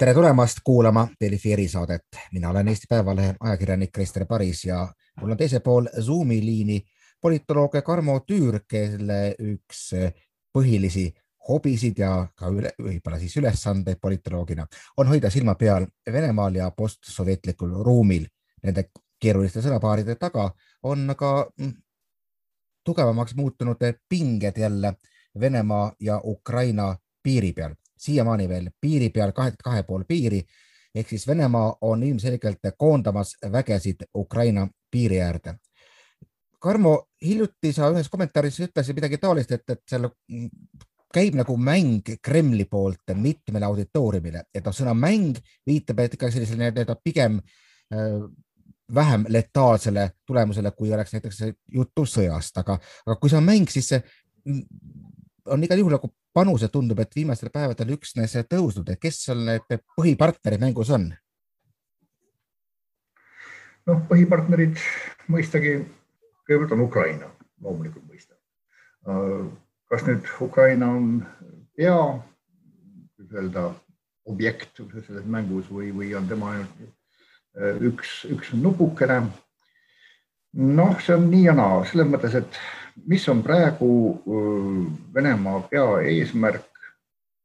tere tulemast kuulama Delfi erisaadet. mina olen Eesti Päevalehe ajakirjanik Krister Paris ja mul on teisel pool Zoomi liini politoloog Karmo Tüür, kelle üks põhilisi hobisid ja ka üle, võib-olla siis ülesandeid politoloogina on hoida silma peal Venemaal ja postsovjetlikul ruumil. Nende keeruliste sõnapaaride taga on aga mm, tugevamaks muutunud pinged jälle Venemaa ja Ukraina piiri peal siiamaani veel piiri peal kahe, kahe pool piiri. Ehk siis Venemaa on ilmselgelt koondamas vägesid Ukraina piiri äärde. Karmo, hiljuti sa ühes kommentaaris ütlesid midagi taolist, et, et seal käib nagu mäng Kremli poolt mitmele auditooriumile, et noh, sõna mäng viitab et ikka sellisele nii-öelda pigem äh, vähem letaalsele tulemusele, kui oleks näiteks juttu sõjast, aga, aga kui see on mäng, siis see on igal juhul nagu panuse tundub, et viimastel päevadel üksnes tõusnud, et kes seal need põhipartnerid mängus on? noh, põhipartnerid mõistagi, kõigepealt on Ukraina, loomulikult mõista. kas nüüd Ukraina on pea, öelda objekt selles mängus või, või on tema ainult üks, üks nupukene. Noh, see on nii ja naa selles mõttes, et mis on praegu Venemaa peaeesmärk,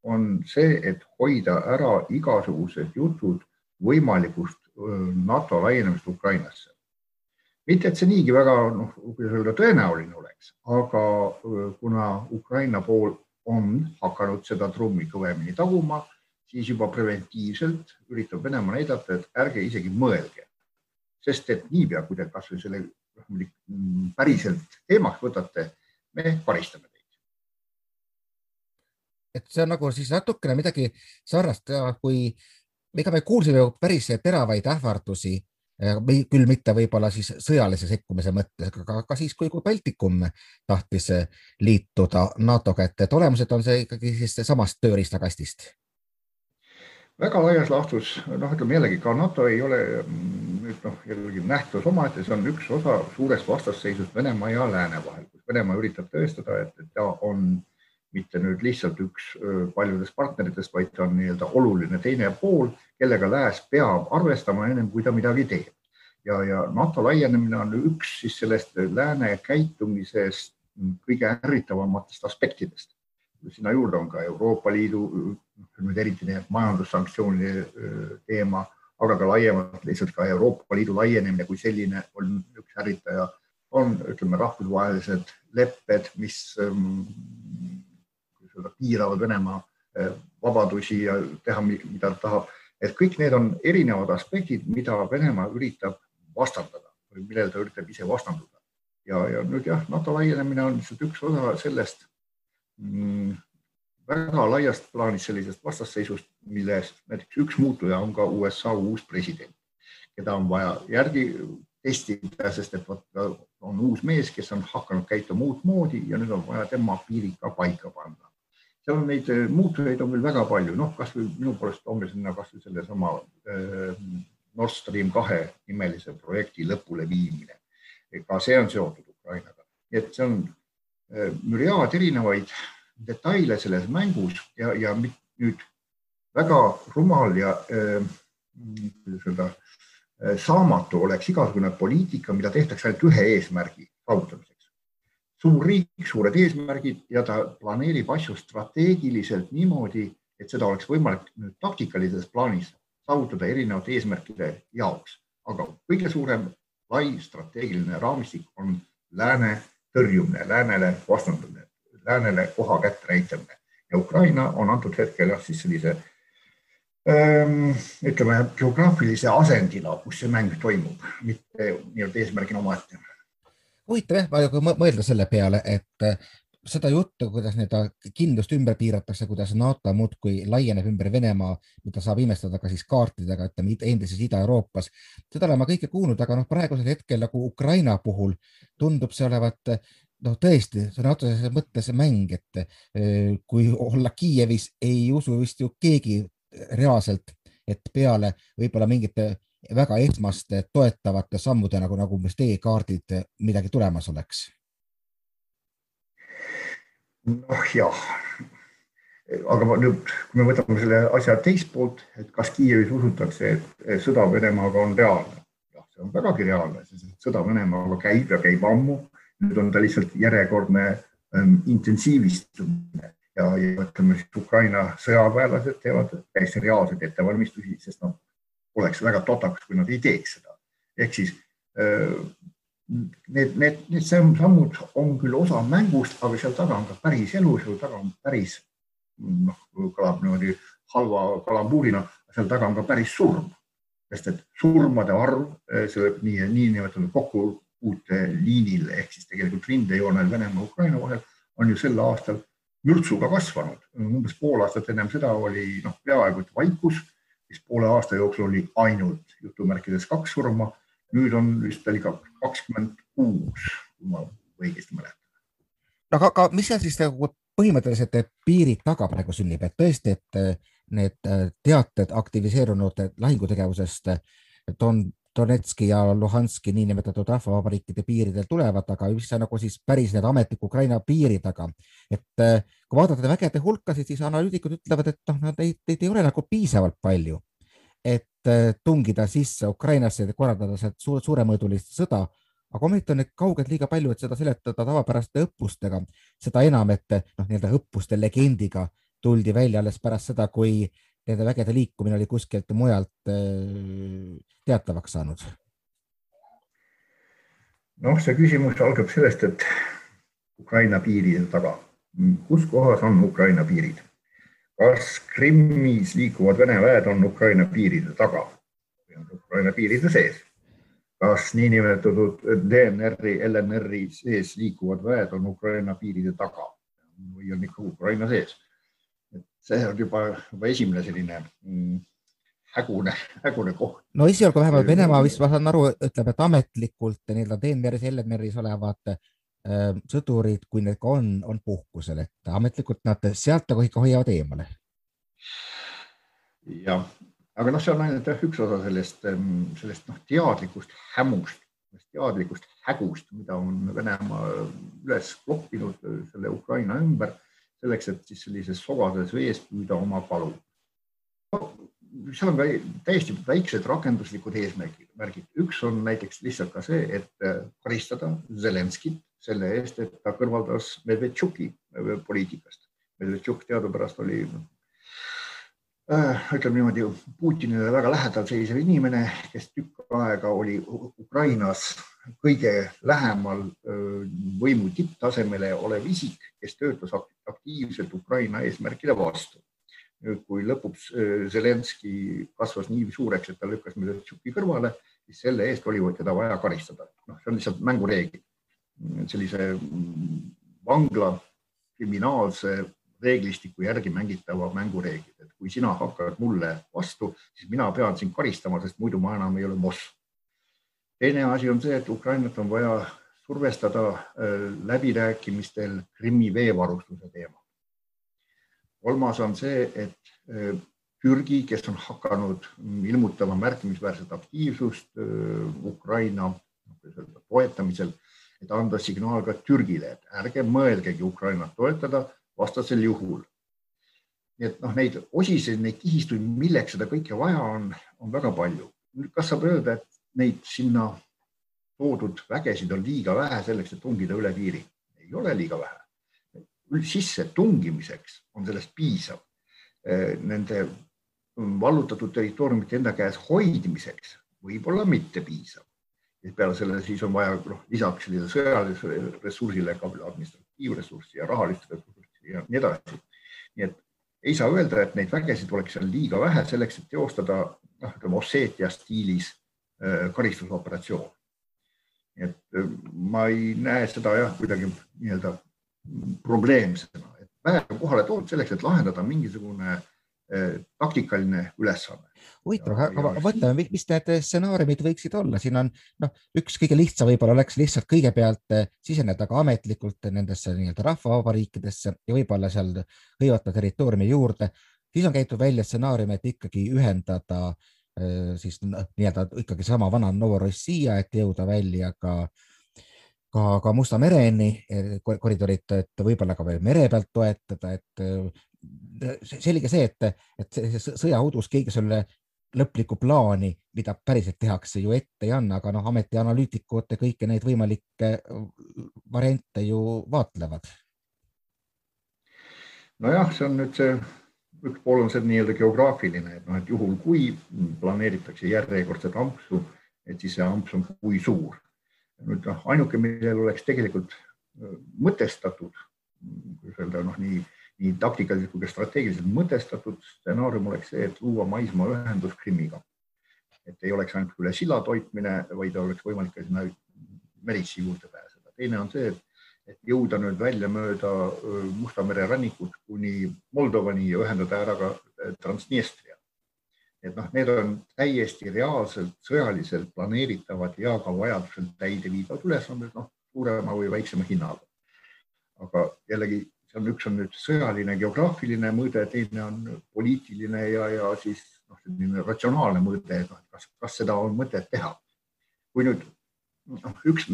on see, et hoida ära igasugused jutud võimalikust NATO laienemist Ukrainasse. mitte, et see niigi väga, noh, kuidas öelda, tõenäoline oleks, aga kuna Ukraina pool on hakanud seda trummi kõvemini taguma, siis juba preventiivselt üritab Venemaa näidata, et ärge isegi mõelge, sest et niipea, kui te kasvõi selle päriselt teemaks võtate, me karistame teid. et see on nagu siis natukene midagi sarnast, kui ega me kuulsime ju päris teravaid ähvardusi, küll mitte võib-olla siis sõjalise sekkumise mõttes, aga ka siis, kui, kui Baltikum tahtis liituda NATO-ga, et olemused on see ikkagi siis samast tööriistakastist väga laias laastus, noh, ütleme jällegi ka NATO ei ole nüüd noh, jällegi nähtus omaette, see on üks osa suurest vastasseisust Venemaa ja Lääne vahel, kus Venemaa üritab tõestada, et, ta on mitte nüüd lihtsalt üks paljudest partneritest, vaid ta on nii-öelda oluline teine pool, kellega Lääs peab arvestama ennem kui ta midagi teeb. ja, ja NATO laienemine on üks siis sellest Lääne käitumisest kõige ärritavamatest aspektidest. sinna juurde on ka Euroopa Liidu, nüüd eriti need majandussanktsioonide teema aga ka laiemalt lihtsalt ka Euroopa Liidu laienemine kui selline on üks ärritaja, on ütleme rahvusvahelised lepped, mis ähm, seda piiravad Venemaa äh, vabadusi ja teha, mida ta tahab, et kõik need on erinevad aspektid, mida Venemaa üritab vastandada või millele ta üritab ise vastanduda. ja, ja nüüd jah, NATO laienemine on lihtsalt üks osa sellest mm, väga laiast plaanist sellisest vastasseisust, millest näiteks üks muutuja on ka USA uus president, keda on vaja järgi testida, sest et vot on uus mees, kes on hakanud käituma uutmoodi ja nüüd on vaja tema piirid ka paika panna. seal on neid eh, muutujaid on veel väga palju, noh, kasvõi minu poolest toome sinna kasvõi sellesama äh, Nord Stream kahe nimelise projekti lõpuleviimine. ka see on seotud Ukrainaga, et see on äh, müriaad erinevaid detaile selles mängus ja, ja nüüd väga rumal ja äh, kuidas öelda, äh, saamatu oleks igasugune poliitika, mida tehtakse ainult ühe eesmärgi saavutamiseks. suur riik, suured eesmärgid ja ta planeerib asju strateegiliselt niimoodi, et seda oleks võimalik nüüd taktikalises plaanis saavutada erinevate eesmärkide jaoks, aga kõige suurem lai strateegiline raamistik on lääne tõrjumine, läänele vastandumine läänele koha kätte näitamine ja Ukraina on antud hetkel jah, siis sellise ähm, ütleme geograafilise asendina, kus see mäng toimub, mitte nii-öelda eesmärgina omaette. huvitav jah, mõelda selle peale, et äh, seda juttu, kuidas nii-öelda kindlust ümber piiratakse, kuidas NATO muudkui laieneb ümber Venemaa, mida saab imestada ka siis kaartidega, ütleme endises Ida-Euroopas. seda olen ma kõike kuulnud, aga noh, praegusel hetkel nagu Ukraina puhul tundub see olevat noh, tõesti sõna otseses mõttes mäng, et eh, kui olla Kiievis, ei usu vist ju keegi reaalselt, et peale võib-olla mingite väga esmaste toetavate sammude nagu, nagu umbes teekaardid midagi tulemas oleks. noh, jah, aga nüüd, kui me võtame selle asja teist poolt, et kas Kiievis usutakse, et sõda Venemaaga on reaalne? jah, see on vägagi reaalne, sest sõda Venemaaga käib ja käib ammu. Nüüd on ta lihtsalt järjekordne ähm, intensiivistumine ja, ja ütleme siis Ukraina sõjaväelased teevad täiesti reaalseid ettevalmistusi, sest noh, oleks väga totakas, kui nad ei teeks seda. ehk siis äh, need, need, need sammud on küll osa mängust, aga seal taga on ka päris elu, seal taga on päris noh, kõlab niimoodi halva kalambuurina, seal taga on ka päris surm, sest et surmade arv eh, selle nii, niinimetatud kokkupuuteliinil ehk siis tegelikult rindejoonel Venemaa-Ukraina vahel on ju sel aastal mürtsuga kasvanud. umbes pool aastat ennem seda oli noh, peaaegu et vaikus, siis poole aasta jooksul oli ainult jutumärkides kaks surma. nüüd on vist oli ka kakskümmend kuus, kui ma õigesti mäletan. aga, aga mis seal siis nagu põhimõtteliselt piirid taga praegu sünnib, et tõesti, et need eh, teated aktiviseerunud lahingutegevusest Don, Donetski ja Luhanski niinimetatud rahvavabariikide piiridel tulevad, aga mis on nagu siis päris need ametliku Ukraina piiri taga. et eh, kui vaadata vägede hulkasid, siis analüütikud ütlevad, et noh, nad ei, neid ei ole nagu piisavalt palju, et tungida sisse Ukrainasse ja korraldada sealt suur, suuremõõdulist sõda. Aga ometi on neid kaugelt liiga palju, et seda seletada tavapäraste õppustega, seda enam, et noh, nii-öelda õppuste legendiga tuldi välja alles pärast seda, kui nende vägede liikumine oli kuskilt mujalt äh, teatavaks saanud. noh, see küsimus algab sellest, et Ukraina piiride taga, kus kohas on Ukraina piirid? kas Krimmis liikuvad Vene väed on Ukraina piiride taga või on Ukraina piiride sees? kas niinimetatud DNR-i, LNR-i sees liikuvad väed on Ukraina piiride taga või on ikka Ukraina sees. See on juba, juba esimene selline mm, hägune, hägune koht. no esialgu vähemalt Venemaa vist, ma saan aru, ütleb, et ametlikult nii-öelda DNR-is, LNR-is olevad äh, sõdurid, kui need ka on, on puhkusel, et ametlikult nad sealt nagu ikka hoiavad eemale. jah, aga noh, see on ainult jah, üks osa sellest, sellest noh, teadlikust hämust, teadlikust hägust, mida on Venemaa üles kloppinud selle Ukraina ümber selleks, et siis sellises sogases vees püüda oma palu no,. seal on ka täiesti väiksed rakenduslikud eesmärgid, märgid. üks on näiteks lihtsalt ka see, et karistada Zelenskit selle eest, et ta kõrvaldas Medvedtšuki poliitikast. Medvedtšuk teadupärast oli Äh, ütleme niimoodi, Putinile väga lähedal seisev inimene, kes tükk aega oli Ukrainas kõige lähemal äh, võimu tipptasemele olev isik, kes töötas aktiivselt Ukraina eesmärkide vastu. kui lõpuks äh, Zelenski kasvas nii suureks, et ta lükkas Medvedtšuki kõrvale, siis selle eest oli teda vaja karistada. noh, see on lihtsalt mängureegel. sellise vangla kriminaalse reeglistiku järgi mängitava mängureeglid, kui sina hakkad mulle vastu, siis mina pean sind karistama, sest muidu ma enam ei ole boss. teine asi on see, et Ukrainat on vaja survestada äh, läbirääkimistel Krimmi veevarustuse teemal. kolmas on see, et äh, Türgi, kes on hakanud ilmutama märkimisväärset aktiivsust äh, Ukraina toetamisel, et anda signaal ka Türgile, et ärge mõelgegi Ukrainat toetada, vastasel juhul. Nii et noh, neid osiseid, neid kihistuid, milleks seda kõike vaja on, on väga palju. kas saab öelda, et neid sinna toodud vägesid on liiga vähe selleks, et tungida üle piiri? ei ole liiga vähe. sisse tungimiseks on sellest piisav. Nende vallutatud territooriumite enda käes hoidmiseks võib-olla mitte piisav. peale selle siis on vaja noh, lisaks sõjalisele ressursile ka administratiivressurssi ja rahalist ressurssi ja nii edasi. nii et ei saa öelda, et neid vägesid oleks seal liiga vähe selleks, et teostada noh, ütleme Osseetia stiilis äh, karistusoperatsioon. et äh, ma ei näe seda jah, kuidagi nii-öelda probleemsena, et väed on kohale toodud selleks, et lahendada mingisugune Eh, taktikaline ülesanne. huvitav, aga mõtleme, mis need stsenaariumid võiksid olla, siin on noh, üks kõige lihtsam võib-olla oleks lihtsalt kõigepealt eh, siseneda ka ametlikult nendesse nii-öelda rahvavabariikidesse ja võib-olla seal hõivata territooriumi juurde. siis on käidud välja stsenaarium, et ikkagi ühendada eh, siis nii-öelda ikkagi sama vana Novorossija, et jõuda välja ka ka, ka Musta mereni koridorid, et võib-olla ka veel mere pealt toetada, et selge see, et, et sõjaudus keegi selle lõplikku plaani, mida päriselt tehakse, ju ette ei anna, aga noh, ameti analüütikud kõiki neid võimalikke variante ju vaatlevad. nojah, see on nüüd see, üks pool on see nii-öelda geograafiline, et noh, et juhul kui planeeritakse järjekordset ampsu, et siis see amps on kui suur. nüüd noh, ainuke, millel oleks tegelikult mõtestatud, kuidas öelda, noh, nii nii taktikaliselt kui ka strateegiliselt mõtestatud stsenaarium oleks see, et luua maismaaühendus Krimmiga. et ei oleks ainult üle silla toitmine, vaid oleks võimalik ka sinna meritsi juurde pääseda. teine on see, et, et jõuda nüüd välja mööda Musta mere rannikut kuni Moldovani ja ühendada ära ka Transnistria. et noh, need on täiesti reaalselt sõjaliselt planeeritavad ja ka vajadusel täideviidavad ülesanded, noh suurema või väiksema hinnaga. aga jällegi seal üks on nüüd sõjaline geograafiline mõõde, teine on poliitiline ja, ja siis noh, selline ratsionaalne mõõde, et noh, kas, kas seda on mõtet teha. kui nüüd noh, üks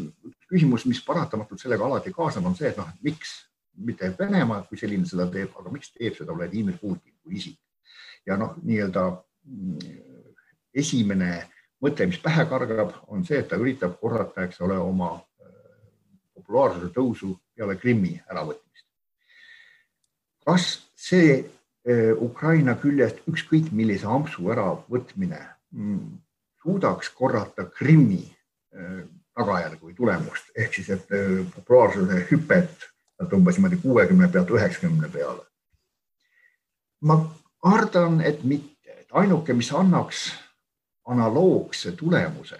küsimus, mis paratamatult sellega alati kaasneb, on see, et noh, miks mitte Venemaa kui selline seda teeb, aga miks teeb seda Vladimir Putin kui isik ja noh, nii-öelda mm, esimene mõte, mis pähe kargab, on see, et ta üritab korrata, eks ole, oma äh, populaarsuse tõusu peale Krimmi äravõtmist kas see eh, Ukraina küljest ükskõik millise ampsu äravõtmine mm, suudaks korrata Krimmi eh, tagajärge või tulemust ehk siis, et eh, populaarsuse hüpet umbes niimoodi kuuekümne pealt üheksakümne peale. ma kardan, et mitte, et ainuke, mis annaks analoogse tulemuse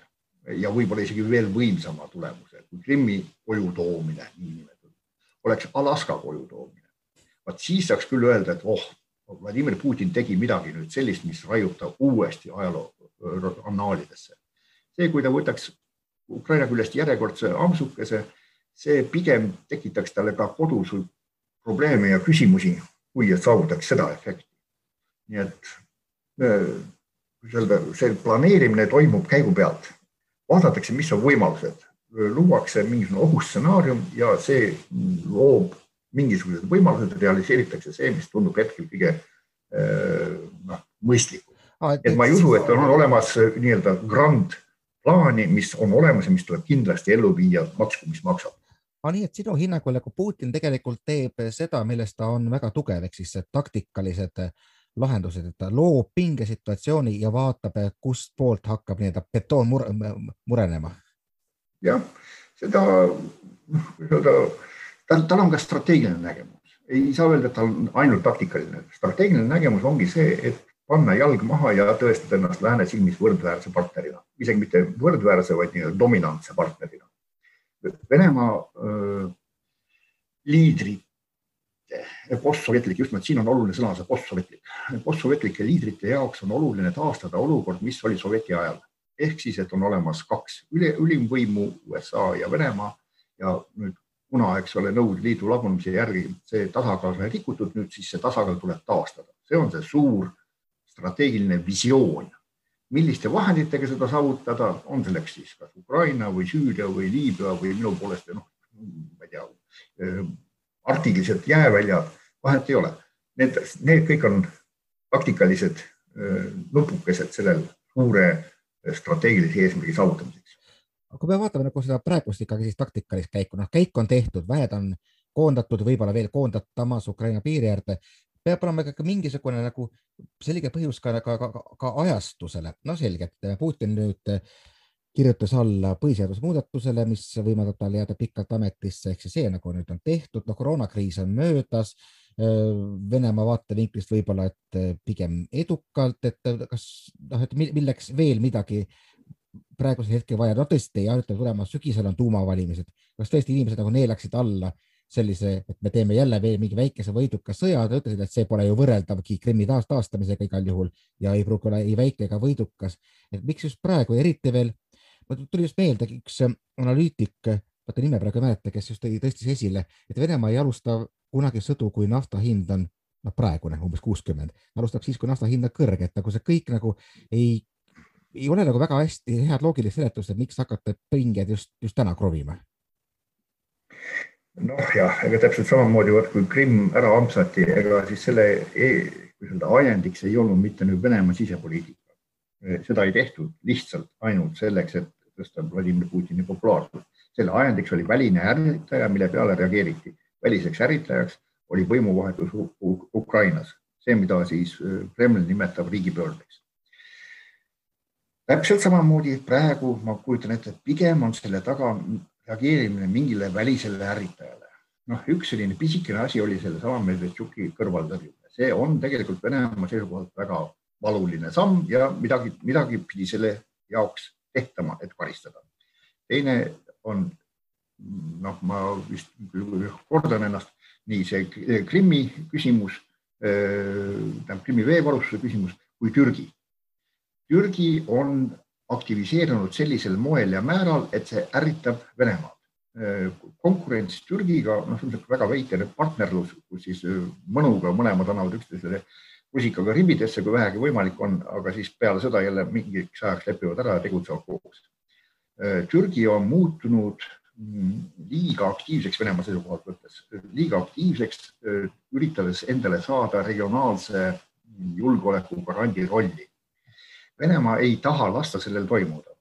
ja võib-olla isegi veel võimsama tulemuse kui Krimmi koju toomine, niinimetatud, oleks Alaska koju toomine vaat siis saaks küll öelda, et oh, Vladimir Putin tegi midagi nüüd sellist, mis raiub ta uuesti ajaloo annaalidesse. see, kui ta võtaks Ukraina küljest järjekordse ampsukese, see pigem tekitaks talle ka kodus probleeme ja küsimusi, kui et saavutaks seda efekti. nii et kuidas öelda, see planeerimine toimub käigu pealt, vaadatakse, mis on võimalused, luuakse mingisugune ohustsenaarium ja see loob mingisugused võimalused, realiseeritakse see, mis tundub hetkel kõige äh, noh, mõistlikum. et ma ei usu, et on olemas äh, nii-öelda grand plaani, mis on olemas ja mis tuleb kindlasti ellu viia, maksku, mis maksab. aga nii, et sinu hinnangul nagu Putin tegelikult teeb seda, milles ta on väga tugev, ehk siis taktikalised lahendused, et ta loob pingesituatsiooni ja vaatab, kust poolt hakkab nii-öelda betoon mure, murenema. jah, seda, noh, kuidas öelda tal, tal on ka strateegiline nägemus, ei saa öelda, et tal on ainult taktikaline. strateegiline nägemus ongi see, et panna jalg maha ja tõestada ennast lääne silmis võrdväärse partnerina, isegi mitte võrdväärse, vaid nii-öelda dominantse partnerina. Venemaa öö, liidrite, postsovetlik, just nimelt siin on oluline sõna see postsovetlik, postsovetlike liidrite jaoks on oluline taastada olukord, mis oli sovjeti ajal. Ehk siis, et on olemas kaks üle, ülimvõimu, USA ja Venemaa. Ja nüüd kuna, eks ole, Nõukogude Liidu lagunemise järgi see tasakaal sai rikutud, nüüd siis see tasakaal tuleb taastada, see on see suur strateegiline visioon. milliste vahenditega seda saavutada, on selleks siis kas Ukraina või Süüria või Liibüa või minu poolest noh, ma ei tea, arktilised jääväljad, vahet ei ole. Need, need kõik on taktikalised nupukesed sellel suure strateegilise eesmärgi saavutamiseks kui me vaatame nagu seda praegust ikkagi siis taktikalist käiku, noh, käik on tehtud, väed on koondatud, võib-olla veel koondatamas Ukraina piiri äärde, peab olema ikkagi mingisugune nagu selge põhjus ka, ka, ka, ka ajastusele. no selge, et Putin nüüd kirjutas alla põhiseaduse muudatusele, mis võimaldab tal jääda pikalt ametisse, ehk siis see nagu nüüd on tehtud, no koroonakriis on möödas. Venemaa vaatevinklist võib-olla, et pigem edukalt, et kas noh, et milleks veel midagi praegusel hetkel vaja, no tõesti, ja ütleme tulemas sügisel on tuumavalimised, kas tõesti inimesed nagu neelaksid alla sellise, et me teeme jälle veel mingi väikese võiduka sõja, ta ütlesid, et see pole ju võrreldavgi Krimmi taas taastamisega igal juhul ja ei pruugi olla ei väike ega võidukas. et miks just praegu, eriti veel, mul tuli just meelde üks analüütik, vaata nime praegu ei mäleta, kes just tõstis esile, et Venemaa ei alusta kunagi sõdu, kui nafta hind on noh, praegune umbes kuuskümmend, alustab siis, kui nafta hind on kõrge, et nagu see kõik nagu ei ei ole nagu väga hästi head loogilist seletust, et miks hakata pingeid just, just täna krovima? noh, jah, ega täpselt samamoodi, vot kui Krimm ära ampsati, ega siis selle e, kuidas öelda, ajendiks ei olnud mitte nüüd Venemaa sisepoliitika. seda ei tehtud lihtsalt ainult selleks, et tõsta Vladimir Putini populaarsust. selle ajendiks oli väline ärritaja, mille peale reageeriti. väliseks ärritajaks oli võimuvahetus Ukrainas, see, mida siis Kreml nimetab riigipöördeks täpselt samamoodi praegu ma kujutan ette, et pigem on selle taga reageerimine mingile välisele ärritajale. noh, üks selline pisikene asi oli sellesama Medvedtšuki kõrvaltõrjumine, see on tegelikult Venemaa seisukohalt väga valuline samm ja midagi, midagi pidi selle jaoks tehtama, et karistada. teine on noh, ma vist kordan ennast, nii see Krimmi küsimus, tähendab Krimmi veevarustuse küsimus kui Türgi Türgi on aktiviseerunud sellisel moel ja määral, et see ärritab Venemaad. konkurents Türgiga, noh, väga veider partnerlus, kus siis mõnuga mõlemad annavad üksteisele rusikaga ribidesse, kui vähegi võimalik on, aga siis peale seda jälle mingiks ajaks lepivad ära ja tegutsevad koos. Türgi on muutunud mm, liiga aktiivseks Venemaa seisukohalt võttes, liiga aktiivseks, üritades endale saada regionaalse julgeoleku garandi rolli Venemaa ei taha lasta sellel toimuda.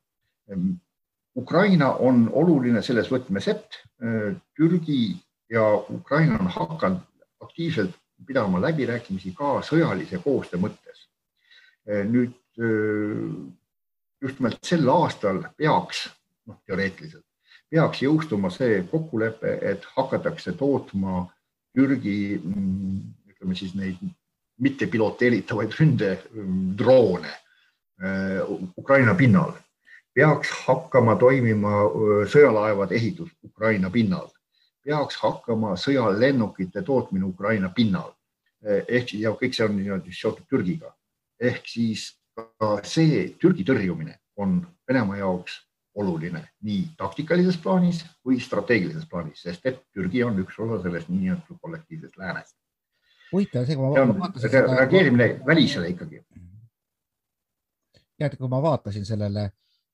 Ukraina on oluline selles võtmes, et äh, Türgi ja Ukraina on hakanud aktiivselt pidama läbirääkimisi ka sõjalise koostöö mõttes. Äh, nüüd just nimelt sel aastal peaks, noh, teoreetiliselt peaks jõustuma see kokkulepe, et hakatakse tootma Türgi, mm, ütleme siis neid mitte piloteeritavaid ründedroone Äh, Ukraina pinnal, peaks hakkama toimima äh, sõjalaevade ehitus Ukraina pinnal, peaks hakkama sõjalennukite tootmine Ukraina pinnal. Äh, ehk ja kõik see on niimoodi seotud Türgiga. ehk siis ka see Türgi tõrjumine on Venemaa jaoks oluline nii taktikalises plaanis kui strateegilises plaanis, sest et Türgi on üks osa sellest niinimetatud kollektiivsest läänest. huvitav, see, kui ma vaatasin seda. reageerimine välisele ikkagi tead, kui ma vaatasin sellele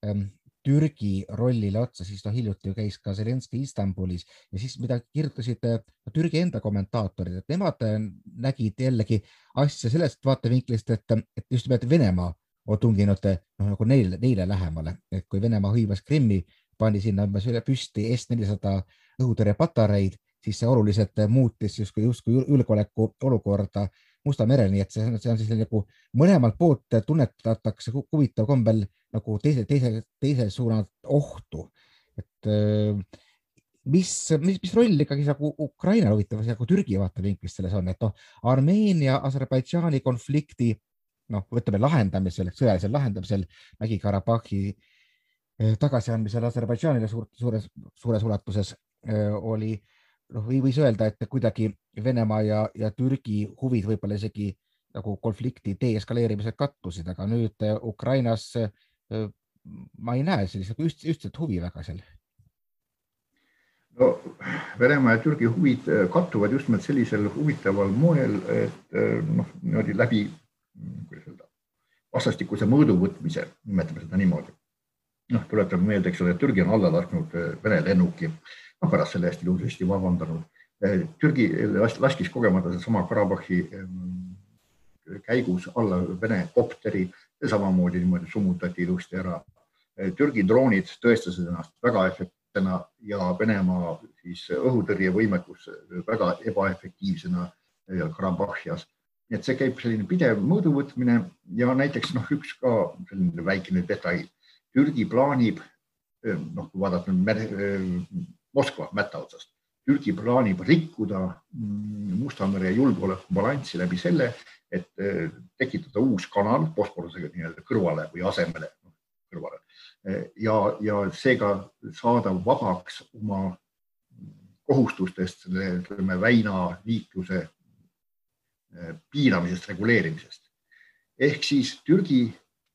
ähm, Türgi rollile otsa, siis noh, hiljuti ju käis ka Zelenskõi Istanbulis ja siis midagi kirjutasid äh, Türgi enda kommentaatorid, et nemad äh, nägid jällegi asja sellest vaatevinklist, et, et just nimelt Venemaa on tunginud noh, nagu neile, neile lähemale, et kui Venemaa hõivas Krimmi, pani sinna umbes üle püsti S-400 õhutõrjepatareid, siis see oluliselt muutis justkui, justkui julgeoleku olukorda Musta merel, nii et see, see on siis nagu mõlemalt poolt tunnetatakse huvitaval kombel nagu teise, teise, teise suunalt ohtu. et äh, mis, mis, mis roll ikkagi nagu Ukraina huvitav nagu Türgi vaatevinklist selles on, et noh, Armeenia, Aserbaidžaani konflikti noh, võtame lahendamisel, sõjalisel lahendamisel Mägi-Karabahhi äh, tagasiandmisel Aserbaidžaanile suur, suures, suures ulatuses äh, oli noh, võis öelda, et kuidagi Venemaa ja, ja Türgi huvid võib-olla isegi nagu konflikti deeskaleerimisel kattusid, aga nüüd äh, Ukrainas äh, ma ei näe sellist nagu üht, ühtset huvi väga seal. no Venemaa ja Türgi huvid äh, kattuvad just nimelt sellisel huvitaval moel, et noh, niimoodi läbi, kuidas öelda, vastastikuse mõõduvõtmise, nimetame seda niimoodi. noh, tuletame meelde, eks ole, Türgi on alla lasknud Vene lennuki noh, pärast selle eest ilusasti vabandanud. Eh, Türgi laskis kogemata sedasama Karabahhi käigus alla Vene kopteri samamoodi niimoodi summutati ilusti ära. Eh, Türgi droonid tõestasid ennast väga efektsena ja Venemaa siis õhutõrjevõimekus väga ebaefektiivsena Karabahhias. nii et see käib selline pidev mõõduvõtmine ja näiteks noh, üks ka selline väikene detail. Türgi plaanib noh, kui vaadata Moskva mätta otsast. Türgi plaanib rikkuda mm, Musta mere julgeolekubalanssi läbi selle, et eh, tekitada uus kanal Bosporuse nii-öelda kõrvale või asemele, kõrvale eh, ja, ja seega saada vabaks oma kohustustest selle, ütleme, väinaliikluse eh, piiramisest, reguleerimisest. ehk siis Türgi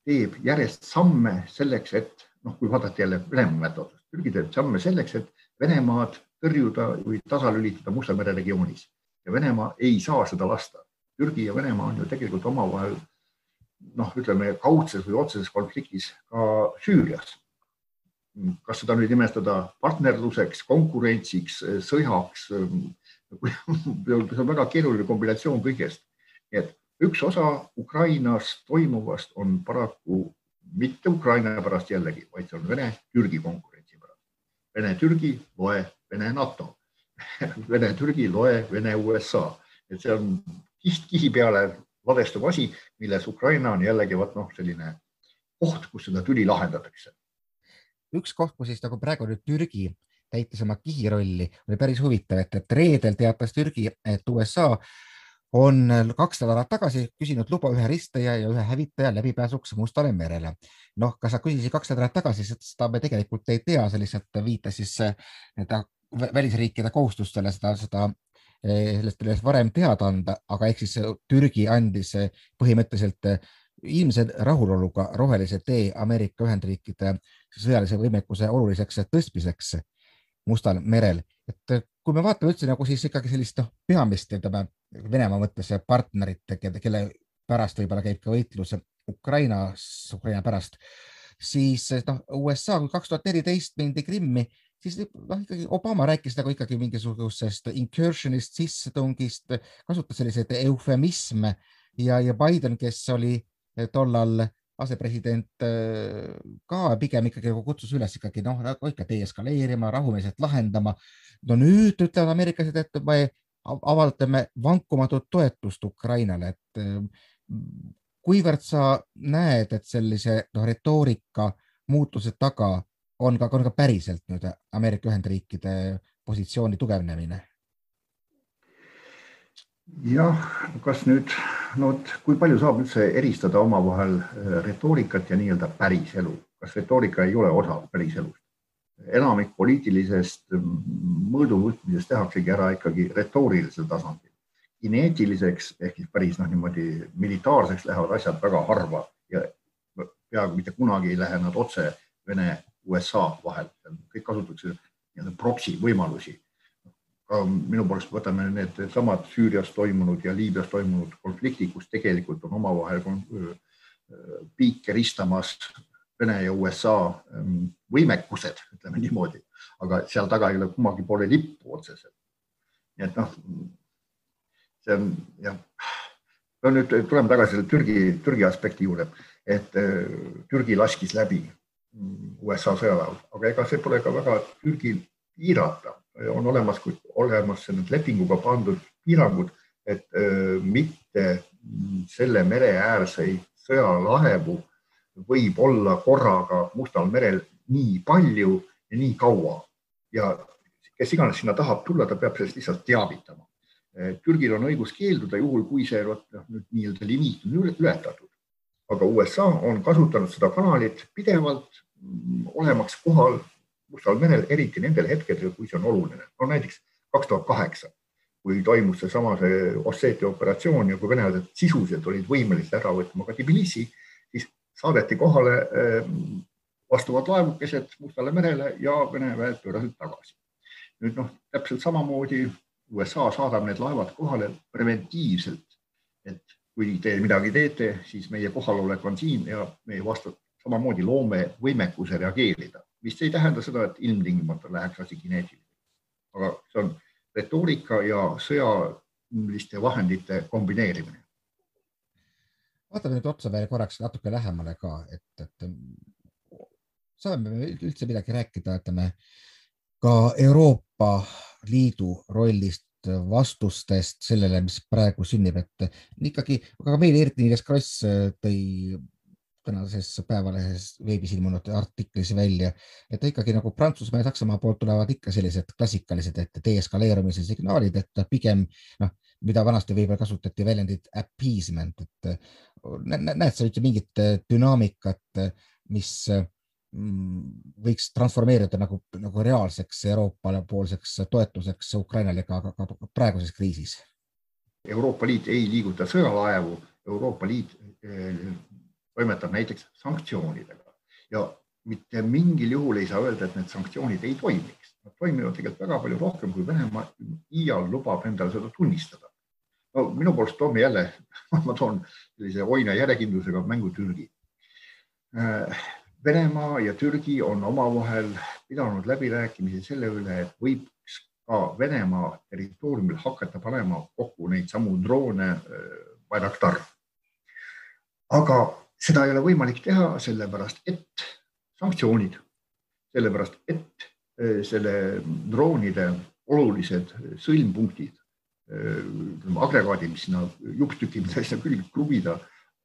teeb järjest samme selleks, et noh, kui vaadata jälle Venemaa mätta otsast, Türgi teeb samme selleks, et Venemaad tõrjuda või tasalülitada Musta mere regioonis ja Venemaa ei saa seda lasta. Türgi ja Venemaa on ju tegelikult omavahel noh, ütleme kaudses või otseses konfliktis ka Süürias. kas seda nüüd nimetada partnerluseks, konkurentsiks, sõjaks, see on väga keeruline kombinatsioon kõigest. et üks osa Ukrainas toimuvast on paraku mitte Ukraina pärast jällegi, vaid see on Vene-Türgi konkurentsi pärast. Vene-Türgi, loe Vene-NATO Vene-Türgi, loe Vene-USA, et see on kiht kihi peale ladestuv asi, milles Ukraina on jällegi vot noh, selline koht, kus seda tüli lahendatakse. üks koht, kus siis nagu praegu nüüd Türgi täitis oma kihirolli, oli päris huvitav, et, et reedel teatas Türgi, et USA on kaks nädalat tagasi küsinud luba ühe ristaja ja ühe hävitaja läbipääsuks Mustale merele. noh, kas nad küsisid kaks nädalat tagasi, seda me tegelikult ei tea, see lihtsalt viitas siis nii-öelda välisriikide kohustustele seda, seda eh, sellest sellest varem teada anda, aga ehk siis Türgi andis põhimõtteliselt ilmse rahuloluga rohelise tee Ameerika Ühendriikide sõjalise võimekuse oluliseks tõstmiseks Mustal merel. et kui me vaatame üldse nagu siis ikkagi sellist noh, peamist, ütleme Venemaa mõttes partnerit, kelle pärast võib-olla käib ka võitlus Ukrainas, Ukraina pärast, siis noh, USA, kaks tuhat neliteist mindi Krimmi, siis noh, ikkagi Obama rääkis nagu ikkagi mingisugusest incursion'ist, sissetungist, kasutas selliseid eufemisme ja, ja Biden, kes oli tollal asepresident ka pigem ikkagi kutsus üles ikkagi noh, nagu ikka deeskaleerima, rahumeelselt lahendama. no nüüd ütlevad ameeriklased, et me avaldame vankumatut toetust Ukrainale, et kuivõrd sa näed, et sellise noh, retoorika muutuse taga on ka, on ka päriselt nüüd Ameerika Ühendriikide positsiooni tugevnemine? Jah, kas nüüd, no vot, kui palju saab üldse eristada omavahel äh, retoorikat ja nii-öelda päriselu, kas retoorika ei ole osa päriselust? enamik poliitilisest mõõduvõtmisest tehaksegi ära ikkagi retoorilisel tasandil. kineetiliseks ehk siis päris noh, niimoodi militaarseks lähevad asjad väga harva ja peaaegu mitte kunagi ei lähe nad otse Vene USA vahel, kõik kasutatakse nii-öelda proksi võimalusi minu poolest võtame needsamad Süürias toimunud ja Liibüas toimunud konfliktid, kus tegelikult on omavahel piike ristamas Vene ja USA võimekused, ütleme niimoodi, aga seal taga ei ole kummagi poole lippu otseselt. nii et noh, see on jah, no nüüd tuleme tagasi selle Türgi, Türgi aspekti juurde, et Türgi laskis läbi USA sõjaväe, aga ega see pole ka väga Türgil piirata on olemas, olemas need lepinguga pandud piirangud, et mitte selle mereäärseid sõjalaevu võib olla korraga Mustal merel nii palju ja nii kaua ja kes iganes sinna tahab tulla, ta peab sellest lihtsalt teavitama. Türgil on õigus keelduda juhul, kui see noh, nüüd nii-öelda limiit on ületatud. aga USA on kasutanud seda kanalit pidevalt, olemaks kohal Mustal merel, eriti nendel hetkedel, kui see on oluline. no näiteks kaks tuhat kaheksa, kui toimus seesama see Osseetia operatsioon ja kui venelased sisuliselt olid võimelised ära võtma ka Tbilisi, siis saadeti kohale vastavad laevukesed Mustale merele ja Vene väed pöörasid tagasi. nüüd noh, täpselt samamoodi USA saadab need laevad kohale preventiivselt, et kui te midagi teete, siis meie kohalolek on siin ja meie vastu samamoodi loome võimekuse reageerida mis ei tähenda seda, et ilmtingimata läheks asi kineetiliseks. aga see on retoorika ja sõjaliste vahendite kombineerimine. vaatame nüüd otsa veel korraks natuke lähemale ka, et, et saame üldse midagi rääkida, ütleme ka Euroopa Liidu rollist vastustest sellele, mis praegu sünnib, et ikkagi, aga meil Erki Niiles Kross tõi tänases Päevalehes veebis ilmunud artiklis välja, et ikkagi nagu Prantsusmaa ja Saksamaa poolt tulevad ikka sellised klassikalised, et deeskaleerumise signaalid, et pigem noh, mida vanasti võib-olla kasutati väljendit appeasement, et näed sa üldse mingit dünaamikat, mis mm, võiks transformeeruda nagu, nagu reaalseks Euroopa poolseks toetuseks Ukrainale ka, ka, ka praeguses kriisis? Euroopa Liit ei liiguta sõjalaevu, Euroopa Liit eh, toimetab näiteks sanktsioonidega ja mitte mingil juhul ei saa öelda, et need sanktsioonid ei toimiks. Nad toimivad tegelikult väga palju rohkem, kui Venemaa iial lubab endale seda tunnistada. no minu poolest toome jälle, ma toon sellise oina järjekindlusega mängu Türgi. Äh, Venemaa ja Türgi on omavahel pidanud läbirääkimisi selle üle, et võiks ka Venemaa territooriumil hakata panema kokku neid samu droone Bayraktar. aga seda ei ole võimalik teha, sellepärast et sanktsioonid, sellepärast et selle droonide olulised sõlmpunktid, agregaadid, mis sinna jupptükid, mida sinna külge kruvida,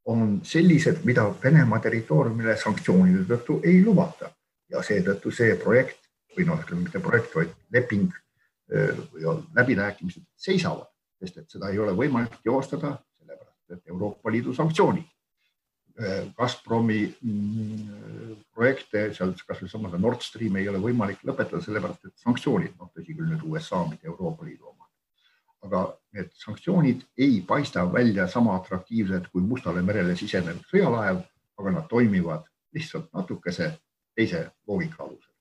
on sellised, mida Venemaa territooriumile sanktsioonide tõttu ei lubata ja seetõttu see projekt või noh, ütleme mitte projekt, vaid leping või läbirääkimised seisavad, sest et seda ei ole võimalik teostada, sellepärast et Euroopa Liidu sanktsioonid. Gazpromi mm, projekte seal kasvõi sama Nord Stream ei ole võimalik lõpetada, sellepärast et sanktsioonid, noh tõsi küll nüüd USA, mitte Euroopa Liidu omad, aga need sanktsioonid ei paista välja sama atraktiivsed kui Mustale merele sisenenud sõjalaev, aga nad toimivad lihtsalt natukese teise loogika alusel.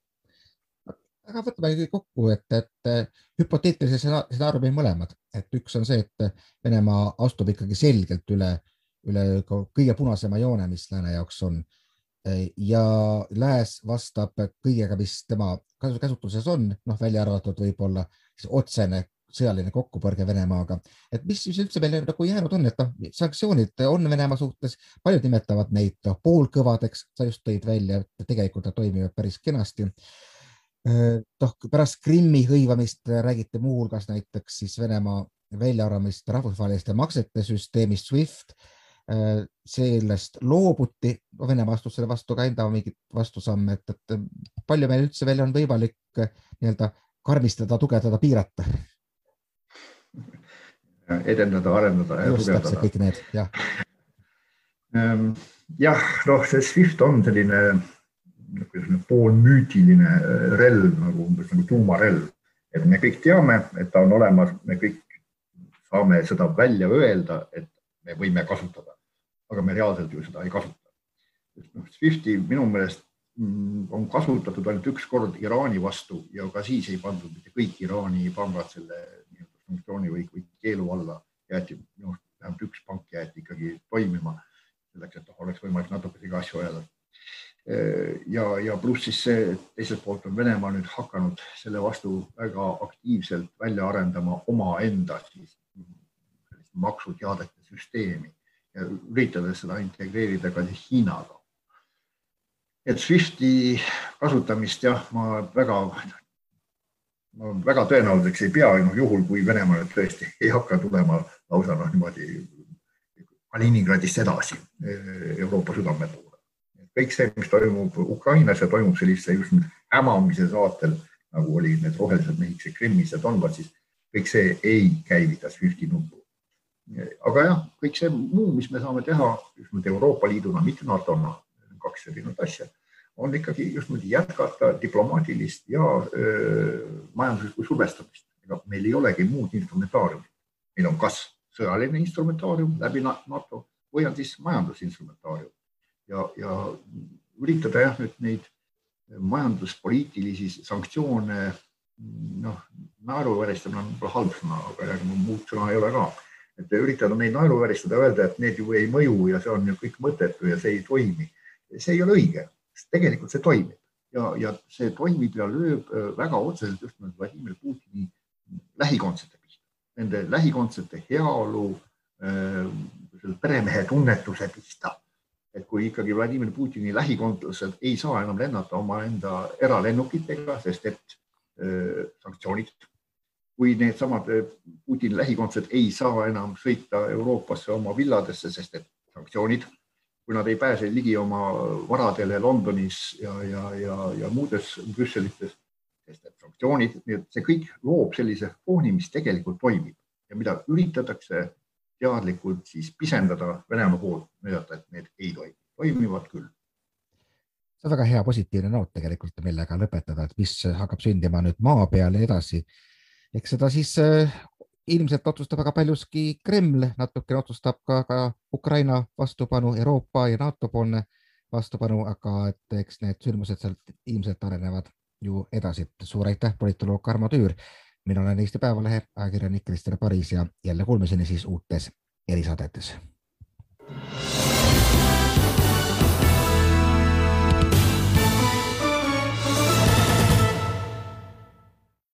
Aga võtame kokku, et, et hüpoteetilise stsenaariumi mõlemad, et üks on see, et Venemaa astub ikkagi selgelt üle, üle kõige punasema joone, mis lääne jaoks on. ja lääs vastab kõigega, mis tema käsutuses on, noh, välja arvatud võib-olla otsene sõjaline kokkupõrge Venemaaga, et mis siis üldse meil nagu jäänud on, et noh, sanktsioonid on Venemaa suhtes, paljud nimetavad neid noh, poolkõvadeks, sa just tõid välja, et tegelikult nad toimivad päris kenasti noh, pärast Krimmi hõivamist räägiti muuhulgas näiteks siis Venemaa väljaarvamist rahvusvaheliste maksete süsteemist SWIFT. Sellest loobuti, Venemaa astus selle vastu ka enda mingeid vastusamme, et, et palju meil üldse veel on võimalik nii-öelda karmistada, tugevdada, piirata? edendada, arendada ja Just, tugevdada. kõik need, jah. Ehm, jah, noh, see SWIFT on selline niisugune poolmüütiline äh, relv nagu umbes nagu tuumarelv, et me kõik teame, et ta on olemas, me kõik saame seda välja öelda, et me võime kasutada, aga me reaalselt ju seda ei kasuta. noh, Swifti minu meelest mm, on kasutatud ainult üks kord Iraani vastu ja ka siis ei pandud mitte kõik Iraani pangad selle sanktsiooni või, või keelu alla, jäeti minu arust vähemalt üks pank jäeti ikkagi toimima selleks, et oleks võimalik natukene asju ajada. Ja, ja pluss siis see, et teiselt poolt on Venemaa nüüd hakanud selle vastu väga aktiivselt välja arendama omaenda siis maksuteadete süsteemi üritades seda integreerida ka Hiinaga. et SWIFTi kasutamist jah, ma väga, ma väga tõenäoliseks ei pea, noh juhul kui Venemaa nüüd tõesti ei hakka tulema lausa noh, niimoodi Kaliningradist edasi Euroopa südame poole kõik see, mis toimub Ukrainas ja toimub sellise just hämamise saatel, nagu olid need rohelised mehikesed Krimmis ja Donbassis, kõik see ei käivita SWIFTi nuppu. Aga jah, kõik see muu, mis me saame teha just nüüd Euroopa Liiduna, mitte NATO-na, kaks erinevat asja, on ikkagi just nüüd jätkata diplomaatilist ja öö, majanduslikku survestamist. ega meil ei olegi muud instrumentaariumit. meil on kas sõjaline instrumentaarium läbi NATO või on siis majandusinstrumentaarium ja, ja üritada jah, nüüd neid majanduspoliitilisi sanktsioone noh, naeruvääristamine on võib-olla halb sõna, aga muud sõna ei ole ka. Et üritada neid naeruvääristada, öelda, et need ju ei mõju ja see on ju kõik mõttetu ja see ei toimi. see ei ole õige, sest tegelikult see toimib ja, ja see toimib ja lööb äh, väga otseselt just nimelt Vladimir Putini lähikondsete pihta, nende lähikondsete heaolu, äh, peremehe tunnetuse pihta et kui ikkagi Vladimir Putini lähikontlased ei saa enam lennata omaenda eralennukitega, sest et äh, sanktsioonid, kui needsamad Putini lähikondsed ei saa enam sõita Euroopasse oma villadesse, sest et sanktsioonid, kui nad ei pääse ligi oma varadele Londonis ja, ja, ja, ja muudes Brüsselites, sest et sanktsioonid, nii et see kõik loob sellise fooni, mis tegelikult toimib ja mida üritatakse teadlikult siis pisendada Venemaa poolt, näidata, et need ei toimi, toimivad küll. see on väga hea positiivne noot tegelikult, millega lõpetada, et mis hakkab sündima nüüd maa peal edasi. Eks seda siis äh, ilmselt otsustab väga paljuski Kreml, natukene otsustab ka, ka Ukraina vastupanu, Euroopa ja NATO poolne vastupanu, aga et eks need sündmused sealt ilmselt arenevad ju edasi. suur aitäh, politoloog Tarmo Tüür mina olen Eesti Päevalehe ajakirjanik Krister Paris ja jälle kuulmiseni siis uutes erisaadetes.